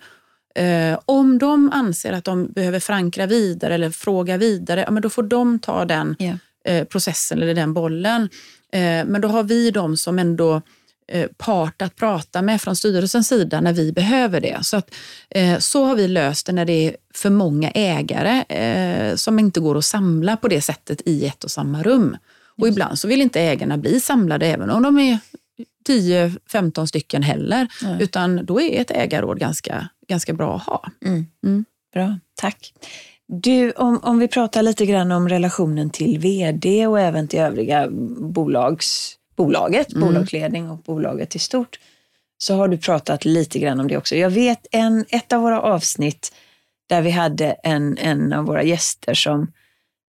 Eh, om de anser att de behöver förankra vidare eller fråga vidare, ja, men då får de ta den yeah. processen eller den bollen. Eh, men då har vi de som ändå part att prata med från styrelsens sida när vi behöver det. Så, att, eh, så har vi löst det när det är för många ägare eh, som inte går att samla på det sättet i ett och samma rum. Och ibland så vill inte ägarna bli samlade även om de är 10-15 stycken heller. Mm. Utan då är ett ägarråd ganska, ganska bra att ha. Mm. Mm. Bra, tack. Du, om, om vi pratar lite grann om relationen till vd och även till övriga bolags bolaget, mm. bolagsledning och bolaget i stort, så har du pratat lite grann om det också. Jag vet en, ett av våra avsnitt där vi hade en, en av våra gäster som,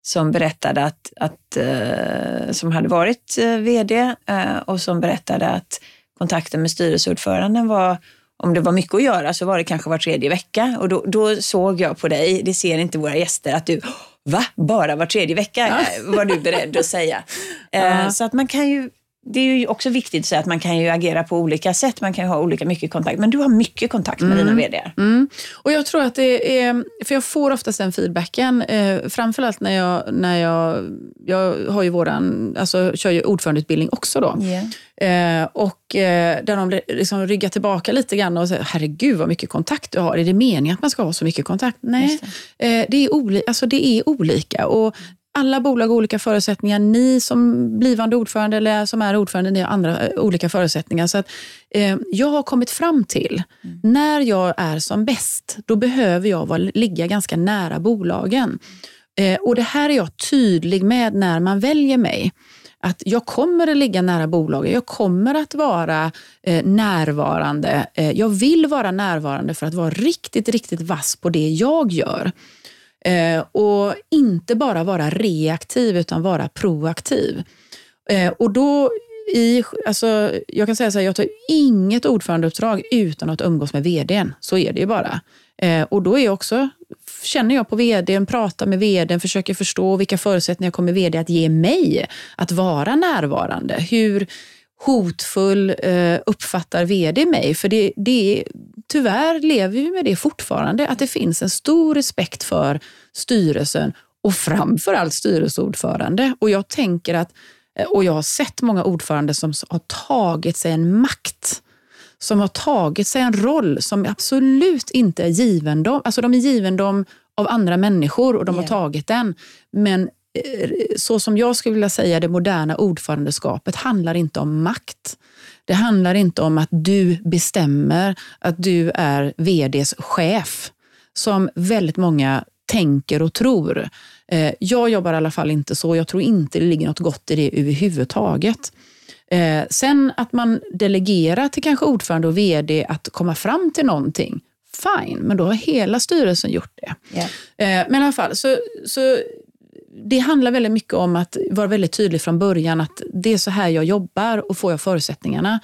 som berättade att, att uh, som hade varit uh, vd uh, och som berättade att kontakten med styrelseordföranden var om det var mycket att göra så var det kanske var tredje vecka och då, då såg jag på dig, det ser inte våra gäster, att du Va? Bara var tredje vecka ja. var du beredd att säga. Ja. Så att man kan ju det är ju också viktigt att säga att man kan ju agera på olika sätt. Man kan ha olika mycket kontakt. Men du har mycket kontakt med mm. dina vd. Mm. Och jag tror att det är, för jag får oftast den feedbacken. Eh, framförallt när jag, när jag, jag har ju våran, alltså kör ju ordförandeutbildning också då. Yeah. Eh, och eh, där de liksom ryggar tillbaka lite grann och säger, herregud vad mycket kontakt du har. Är det meningen att man ska ha så mycket kontakt? Nej, det. Eh, det, är oli alltså, det är olika. Och alla bolag har olika förutsättningar. Ni som blivande ordförande eller som är ordförande, ni har andra eh, olika förutsättningar. Så att, eh, jag har kommit fram till, mm. när jag är som bäst, då behöver jag vara, ligga ganska nära bolagen. Eh, och Det här är jag tydlig med när man väljer mig. Att jag kommer att ligga nära bolagen, jag kommer att vara eh, närvarande. Eh, jag vill vara närvarande för att vara riktigt, riktigt vass på det jag gör. Eh, och inte bara vara reaktiv utan vara proaktiv. Eh, och då i, alltså, jag kan säga så här, jag tar inget ordförandeuppdrag utan att umgås med vdn. Så är det ju bara. Eh, och då är också, känner jag på vdn, pratar med vdn, försöker förstå vilka förutsättningar kommer vd att ge mig att vara närvarande. Hur hotfull eh, uppfattar vd mig? För det, det, tyvärr lever vi med det fortfarande, att det finns en stor respekt för styrelsen och framförallt styrelseordförande. Och jag tänker att, eh, och jag har sett många ordförande som har tagit sig en makt som har tagit sig en roll som absolut inte är given dem. Alltså de är given dem av andra människor och de yeah. har tagit den. Men så som jag skulle vilja säga det moderna ordförandeskapet handlar inte om makt. Det handlar inte om att du bestämmer, att du är VDs chef, som väldigt många tänker och tror. Eh, jag jobbar i alla fall inte så. Jag tror inte det ligger något gott i det överhuvudtaget. Eh, sen att man delegerar till kanske ordförande och VD att komma fram till någonting, fine, men då har hela styrelsen gjort det. Yeah. Eh, men i alla fall, så, så det handlar väldigt mycket om att vara väldigt tydlig från början att det är så här jag jobbar och får jag förutsättningarna.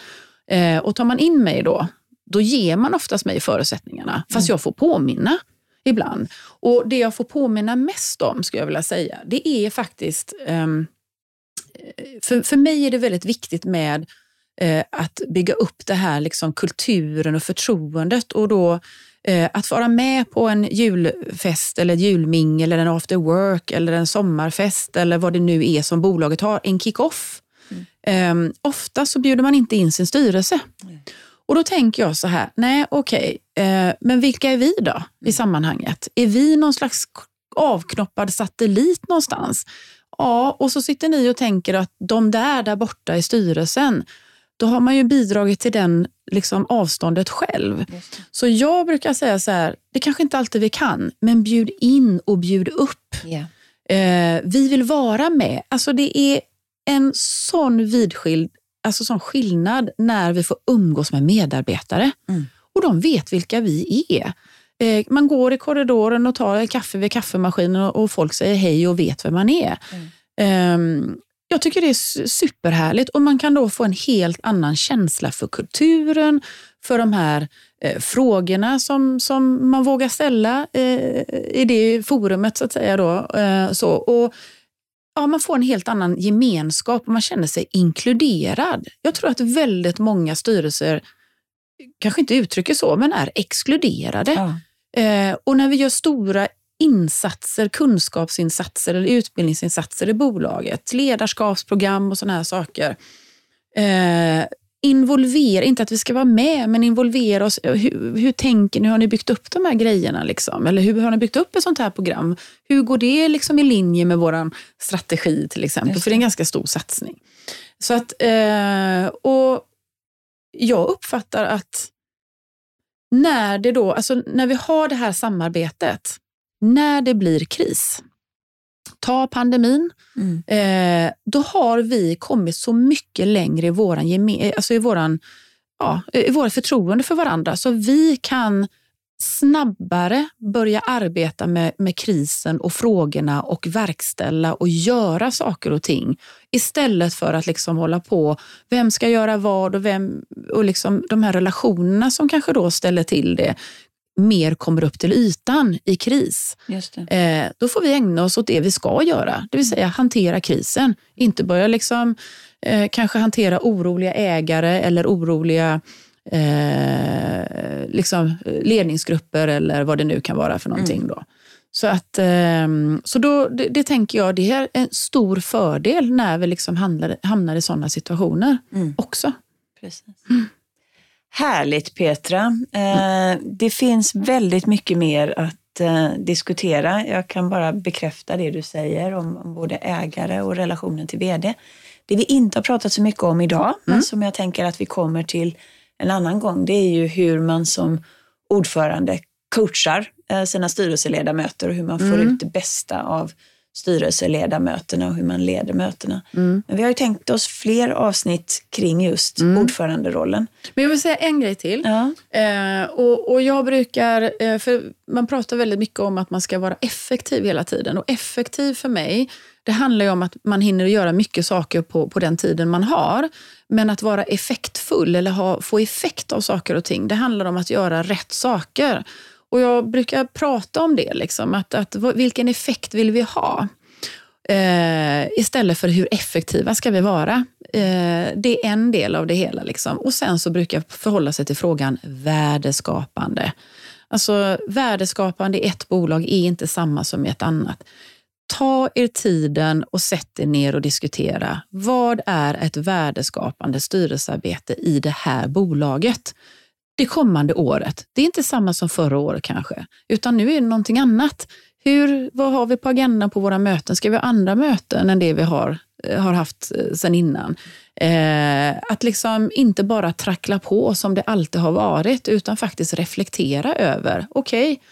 Eh, och tar man in mig då, då ger man oftast mig förutsättningarna, fast mm. jag får påminna ibland. Och det jag får påminna mest om, skulle jag vilja säga, det är faktiskt um, för, för mig är det väldigt viktigt med eh, att bygga upp det här liksom, kulturen och förtroendet och då eh, att vara med på en julfest eller julmingel eller en after work eller en sommarfest eller vad det nu är som bolaget har, en kick-off. Mm. Eh, ofta så bjuder man inte in sin styrelse. Mm. Och då tänker jag så här, nej okej, okay, eh, men vilka är vi då mm. i sammanhanget? Är vi någon slags avknoppad satellit någonstans? Ja, och så sitter ni och tänker att de där, där borta i styrelsen, då har man ju bidragit till den liksom, avståndet själv. Så jag brukar säga så här, det kanske inte alltid vi kan, men bjud in och bjud upp. Yeah. Eh, vi vill vara med. Alltså det är en sån vidskild, alltså sån skillnad när vi får umgås med medarbetare. Mm. Och de vet vilka vi är. Eh, man går i korridoren och tar kaffe vid kaffemaskinen och folk säger hej och vet vem man är. Mm. Ehm, jag tycker det är superhärligt och man kan då få en helt annan känsla för kulturen, för de här eh, frågorna som, som man vågar ställa eh, i det forumet. så att säga. Då, så. Och, ja, man får en helt annan gemenskap och man känner sig inkluderad. Jag tror att väldigt många styrelser kanske inte uttrycker så, men är exkluderade. Ja. Eh, och när vi gör stora insatser, kunskapsinsatser eller utbildningsinsatser i bolaget, ledarskapsprogram och sådana här saker. Eh, involvera, inte att vi ska vara med, men involvera oss. Hur, hur tänker ni? Hur har ni byggt upp de här grejerna? Liksom? Eller hur har ni byggt upp ett sånt här program? Hur går det liksom i linje med vår strategi till exempel? Det. För det är en ganska stor satsning. Så att, eh, och jag uppfattar att när, det då, alltså när vi har det här samarbetet, när det blir kris, ta pandemin, mm. eh, då har vi kommit så mycket längre i, våran, alltså i, våran, ja, i vårt förtroende för varandra så vi kan snabbare börja arbeta med, med krisen och frågorna och verkställa och göra saker och ting. Istället för att liksom hålla på, vem ska göra vad och, vem, och liksom de här relationerna som kanske då ställer till det mer kommer upp till ytan i kris. Eh, då får vi ägna oss åt det vi ska göra, det vill säga hantera krisen. Inte börja liksom, eh, kanske hantera oroliga ägare eller oroliga eh, liksom ledningsgrupper eller vad det nu kan vara för någonting. Mm. Då. Så, att, eh, så då, det, det, tänker jag, det är en stor fördel när vi liksom hamnar, hamnar i sådana situationer mm. också. Precis. Mm. Härligt Petra. Eh, det finns väldigt mycket mer att eh, diskutera. Jag kan bara bekräfta det du säger om, både ägare och relationen till VD. Det vi inte har pratat så mycket om idag, mm. men som jag tänker att vi kommer till en annan gång, det är ju hur man som ordförande coachar eh, sina styrelseledamöter och hur man får mm. ut det bästa av styrelseledamöterna och hur man leder mötena. Mm. Men vi har ju tänkt oss fler avsnitt kring just mm. ordföranderollen. Men jag vill säga en grej till. Ja. Eh, och, och jag brukar, eh, för man pratar väldigt mycket om att man ska vara effektiv hela tiden. Och effektiv för mig, det handlar ju om att man hinner göra mycket saker på, på den tiden man har. Men att vara effektfull eller ha, få effekt av saker och ting, det handlar om att göra rätt saker. Och jag brukar prata om det, liksom, att, att vilken effekt vill vi ha? Eh, istället för hur effektiva ska vi vara? Eh, det är en del av det hela. Liksom. Och sen så brukar jag förhålla sig till frågan värdeskapande. Alltså värdeskapande i ett bolag är inte samma som i ett annat. Ta er tiden och sätt er ner och diskutera. Vad är ett värdeskapande styrelsearbete i det här bolaget? Det kommande året. Det är inte samma som förra året kanske, utan nu är det någonting annat. Hur, vad har vi på agendan på våra möten? Ska vi ha andra möten än det vi har, eh, har haft eh, sedan innan? Eh, att liksom inte bara trackla på som det alltid har varit, utan faktiskt reflektera över, okej, okay,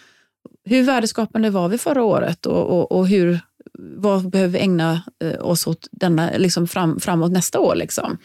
hur värdeskapande var vi förra året och, och, och hur, vad behöver vi ägna eh, oss åt denna, liksom fram, framåt nästa år? Liksom?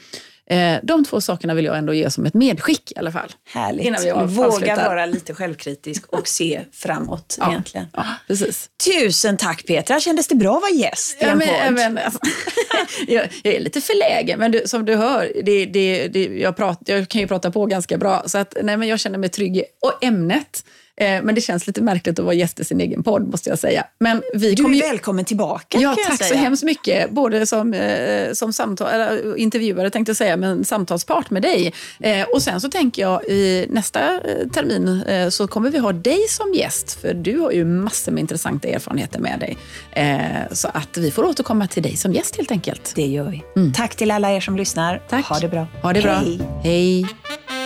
Eh, de två sakerna vill jag ändå ge som ett medskick i alla fall. Härligt. Innan vi Våga vara lite självkritisk och se framåt ja, egentligen. Ja, precis. Tusen tack Petra, kändes det bra att vara gäst i ja, en men, men, alltså, jag, jag, är lite förlägen, men du, som du hör, det, det, det, jag, prat, jag kan ju prata på ganska bra. Så att, nej, men jag känner mig trygg. Och ämnet, men det känns lite märkligt att vara gäst i sin egen podd, måste jag säga. Men vi du är ju... välkommen tillbaka, Ja, tack så hemskt mycket. Både som, eh, som samtal, eller, intervjuare, tänkte jag säga, men samtalspart med dig. Eh, och sen så tänker jag i nästa termin så kommer vi ha dig som gäst, för du har ju massor med intressanta erfarenheter med dig. Så att vi får återkomma till dig som gäst helt enkelt. Det gör vi. Mm. Tack till alla er som lyssnar. Tack. Ha det bra. Ha det bra. Hej. Hej.